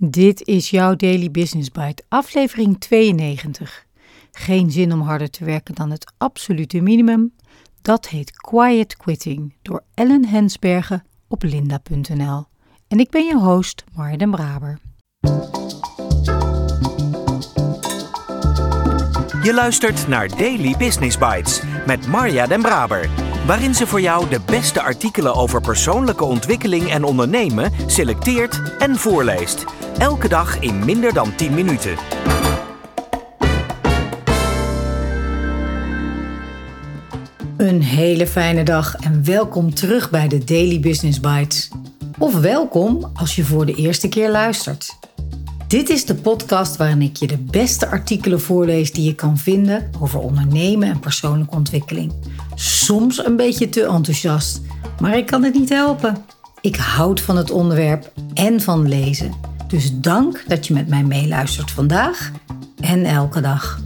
Dit is jouw Daily Business Bite, aflevering 92. Geen zin om harder te werken dan het absolute minimum. Dat heet Quiet Quitting door Ellen Hensbergen op linda.nl. En ik ben je host, Marja den Braber. Je luistert naar Daily Business Bites met Marja den Braber, waarin ze voor jou de beste artikelen over persoonlijke ontwikkeling en ondernemen selecteert en voorleest. Elke dag in minder dan 10 minuten. Een hele fijne dag en welkom terug bij de Daily Business Bites. Of welkom als je voor de eerste keer luistert. Dit is de podcast waarin ik je de beste artikelen voorlees die je kan vinden over ondernemen en persoonlijke ontwikkeling. Soms een beetje te enthousiast, maar ik kan het niet helpen. Ik houd van het onderwerp en van lezen. Dus dank dat je met mij meeluistert vandaag en elke dag.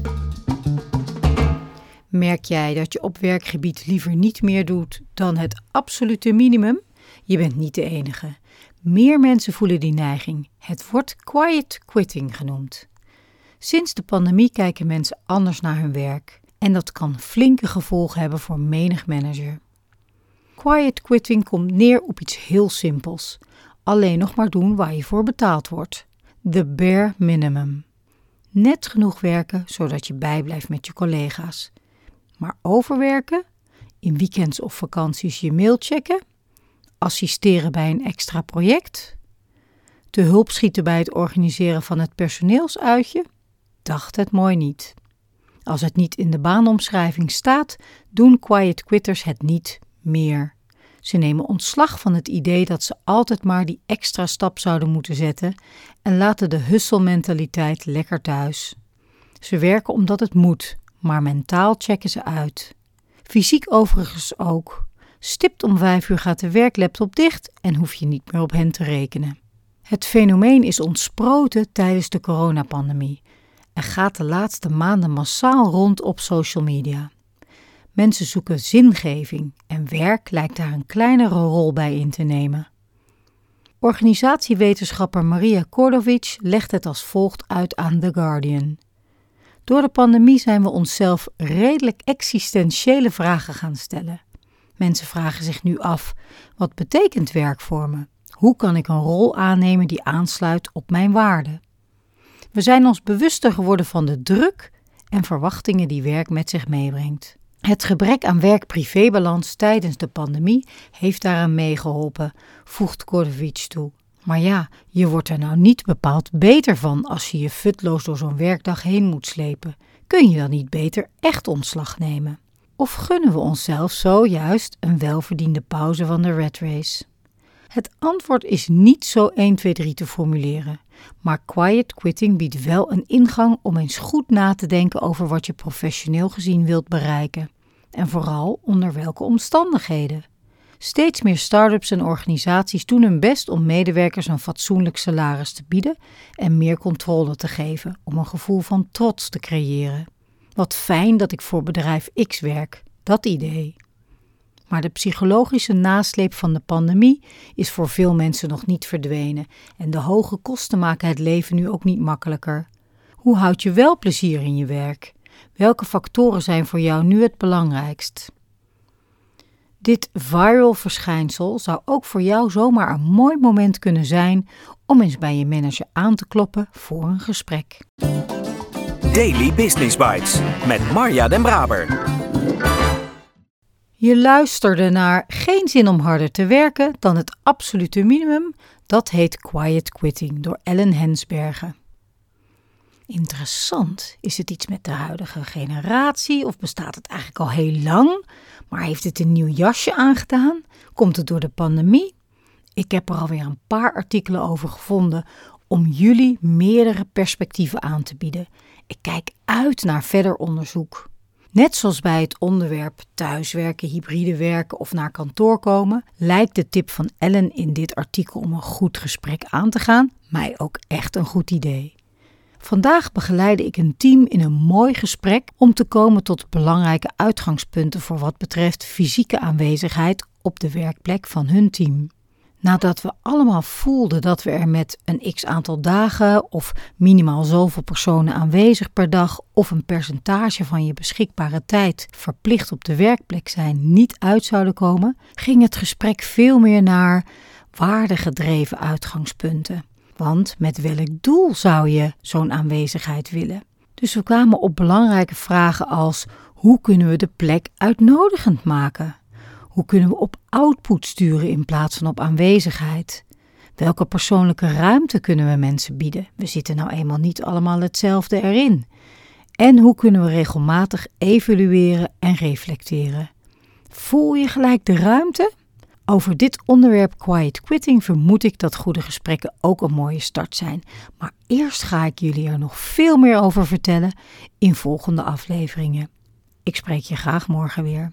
Merk jij dat je op werkgebied liever niet meer doet dan het absolute minimum? Je bent niet de enige. Meer mensen voelen die neiging. Het wordt quiet quitting genoemd. Sinds de pandemie kijken mensen anders naar hun werk en dat kan flinke gevolgen hebben voor menig manager. Quiet quitting komt neer op iets heel simpels. Alleen nog maar doen waar je voor betaald wordt. The bare minimum. Net genoeg werken zodat je bijblijft met je collega's. Maar overwerken? In weekends of vakanties je mail checken? Assisteren bij een extra project? Te hulp schieten bij het organiseren van het personeelsuitje? Dacht het mooi niet. Als het niet in de baanomschrijving staat, doen quiet quitters het niet meer. Ze nemen ontslag van het idee dat ze altijd maar die extra stap zouden moeten zetten en laten de husselmentaliteit lekker thuis. Ze werken omdat het moet, maar mentaal checken ze uit. Fysiek overigens ook. Stipt om vijf uur gaat de werklaptop dicht en hoef je niet meer op hen te rekenen. Het fenomeen is ontsproten tijdens de coronapandemie en gaat de laatste maanden massaal rond op social media. Mensen zoeken zingeving en werk lijkt daar een kleinere rol bij in te nemen. Organisatiewetenschapper Maria Kordovic legt het als volgt uit aan The Guardian. Door de pandemie zijn we onszelf redelijk existentiële vragen gaan stellen. Mensen vragen zich nu af: wat betekent werk voor me? Hoe kan ik een rol aannemen die aansluit op mijn waarden? We zijn ons bewuster geworden van de druk en verwachtingen die werk met zich meebrengt. Het gebrek aan werk-privébalans tijdens de pandemie heeft daaraan meegeholpen, voegt Kordovic toe. Maar ja, je wordt er nou niet bepaald beter van als je je futloos door zo'n werkdag heen moet slepen. Kun je dan niet beter echt ontslag nemen? Of gunnen we onszelf zojuist een welverdiende pauze van de red race? Het antwoord is niet zo 1, 2, 3 te formuleren, maar quiet quitting biedt wel een ingang om eens goed na te denken over wat je professioneel gezien wilt bereiken en vooral onder welke omstandigheden. Steeds meer start-ups en organisaties doen hun best om medewerkers een fatsoenlijk salaris te bieden en meer controle te geven om een gevoel van trots te creëren. Wat fijn dat ik voor bedrijf X werk, dat idee. Maar de psychologische nasleep van de pandemie is voor veel mensen nog niet verdwenen en de hoge kosten maken het leven nu ook niet makkelijker. Hoe houd je wel plezier in je werk? Welke factoren zijn voor jou nu het belangrijkst? Dit viral verschijnsel zou ook voor jou zomaar een mooi moment kunnen zijn om eens bij je manager aan te kloppen voor een gesprek. Daily Business Bites met Marja den Braber. Je luisterde naar Geen zin om harder te werken dan het absolute minimum. Dat heet Quiet Quitting door Ellen Hensbergen. Interessant. Is het iets met de huidige generatie of bestaat het eigenlijk al heel lang? Maar heeft het een nieuw jasje aangedaan? Komt het door de pandemie? Ik heb er alweer een paar artikelen over gevonden om jullie meerdere perspectieven aan te bieden. Ik kijk uit naar verder onderzoek. Net zoals bij het onderwerp thuiswerken, hybride werken of naar kantoor komen, lijkt de tip van Ellen in dit artikel om een goed gesprek aan te gaan mij ook echt een goed idee. Vandaag begeleide ik een team in een mooi gesprek om te komen tot belangrijke uitgangspunten voor wat betreft fysieke aanwezigheid op de werkplek van hun team. Nadat we allemaal voelden dat we er met een x aantal dagen of minimaal zoveel personen aanwezig per dag of een percentage van je beschikbare tijd verplicht op de werkplek zijn niet uit zouden komen, ging het gesprek veel meer naar waardegedreven uitgangspunten. Want met welk doel zou je zo'n aanwezigheid willen? Dus we kwamen op belangrijke vragen als hoe kunnen we de plek uitnodigend maken? Hoe kunnen we op output sturen in plaats van op aanwezigheid? Welke persoonlijke ruimte kunnen we mensen bieden? We zitten nou eenmaal niet allemaal hetzelfde erin. En hoe kunnen we regelmatig evalueren en reflecteren? Voel je gelijk de ruimte? Over dit onderwerp quiet quitting vermoed ik dat goede gesprekken ook een mooie start zijn. Maar eerst ga ik jullie er nog veel meer over vertellen in volgende afleveringen. Ik spreek je graag morgen weer.